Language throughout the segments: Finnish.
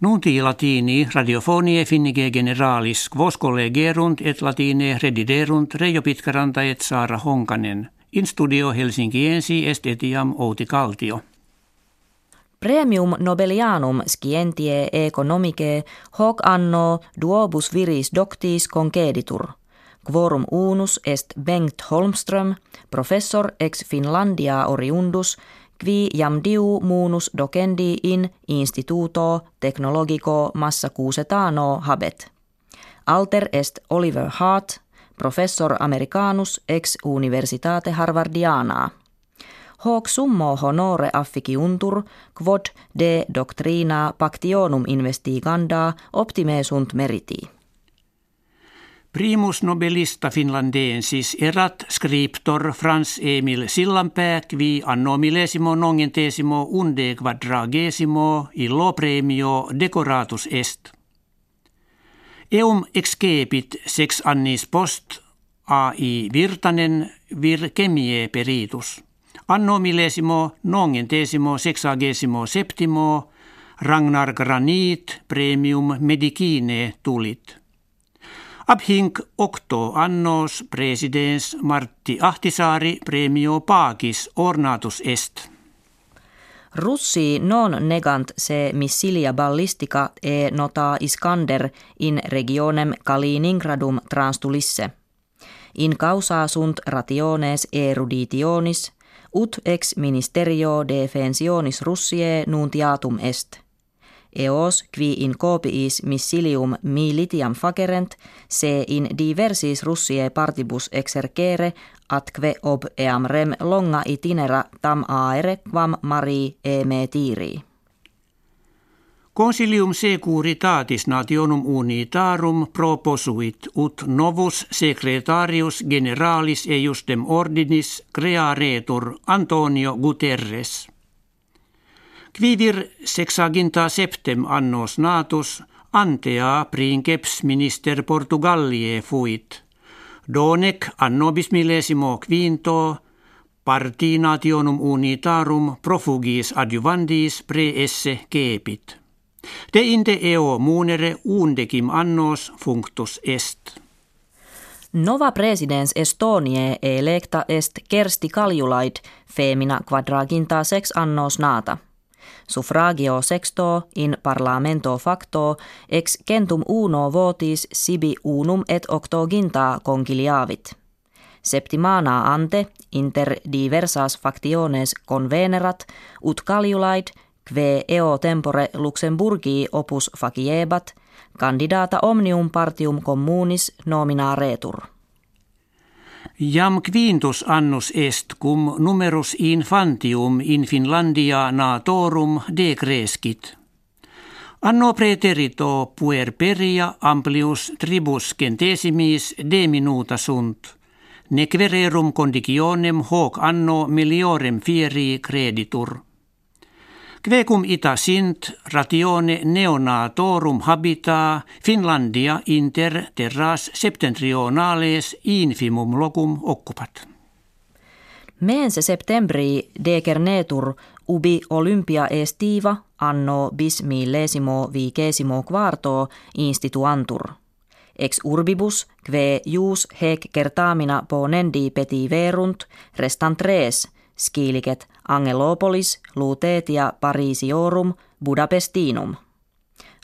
Nunti latini radiofonie finnige generalis quos collegerunt et latine rediderunt Reijo Pitkaranta et Saara Honkanen. In studio Helsinkiensi est etiam Outi Kaltio. Premium Nobelianum scientie economicae hoc anno duobus viris doctis conceditur. Quorum unus est Bengt Holmström, professor ex Finlandia oriundus, qui jam diu munus docendi in instituto technologico Massachusettano habet. Alter est Oliver Hart, professor americanus ex universitate Harvardiana. Hoc summo honore afficiuntur, quod de doctrina pactionum investiganda optime sunt meriti. Primus nobelista finlandensis erat scriptor Frans Emil Sillanpää qui anno millesimo nongentesimo unde quadragesimo illo premio decoratus est. Eum excepit sex annis post AI Virtanen vir chemie peritus. Anno millesimo nongentesimo sexagesimo septimo Ragnar Granit premium medicine tulit. Ab hink octo annos presidens Martti Ahtisaari premio pagis ornatus est. Russi non negant se missilia ballistica e nota Iskander in regionem Kaliningradum transtulisse. In causa sunt rationes eruditionis, ut ex ministerio defensionis Russie nuntiatum est – eos qui in copiis missilium militiam facerent, se in diversis Russie partibus exercere, atque ob eam rem longa itinera tam aere quam mari e me tiri. Consilium securitatis nationum unitarum proposuit ut novus secretarius generalis eiustem ordinis crearetur Antonio Guterres – Quivir sexaginta septem annos natus antea princeps minister Portugallie fuit. Donec anno bismillesimo quinto parti nationum unitarum profugis adjuvandis pre esse kepit. De inde eo munere undecim annos functus est. Nova presidens Estoniae electa est Kersti Kaljulaid femina quadraginta sex annos nata – Suffragio sexto in parlamento facto ex centum uno votis sibi unum et octoginta conciliavit. Septimana ante inter diversas factiones convenerat ut caliulaid kve eo tempore Luxemburgi opus faciebat candidata omnium partium communis nominaretur. Jam quintus annus est cum numerus infantium in Finlandia natorum decrescit. Anno preterito puerperia amplius tribus centesimis de minuta sunt. Nequererum conditionem hoc anno meliorem fieri creditur. Quecum ita sint ratione neonatorum habita Finlandia inter terras septentrionales infimum locum occupat. Mense septembri decernetur ubi olympia estiva anno bis millesimo vigesimo quarto instituantur. Ex urbibus, kve jus hec kertamina ponendi peti verunt, restant res – skiiliket Angelopolis, Lutetia, Parisiorum, Budapestinum.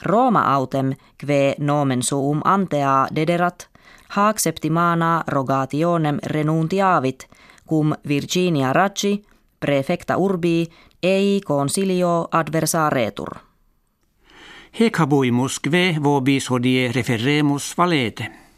Roma autem kve nomen suum antea dederat, haak septimana rogationem renuntiavit, cum Virginia Raggi, prefecta urbi, ei consilio adversaretur. Hec kve vobis hodie referemus valete.